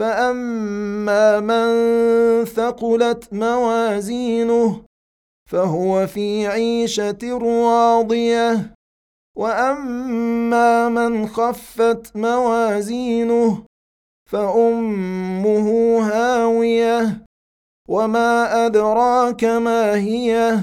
فاما من ثقلت موازينه فهو في عيشه راضيه واما من خفت موازينه فامه هاويه وما ادراك ما هي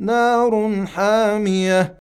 نار حاميه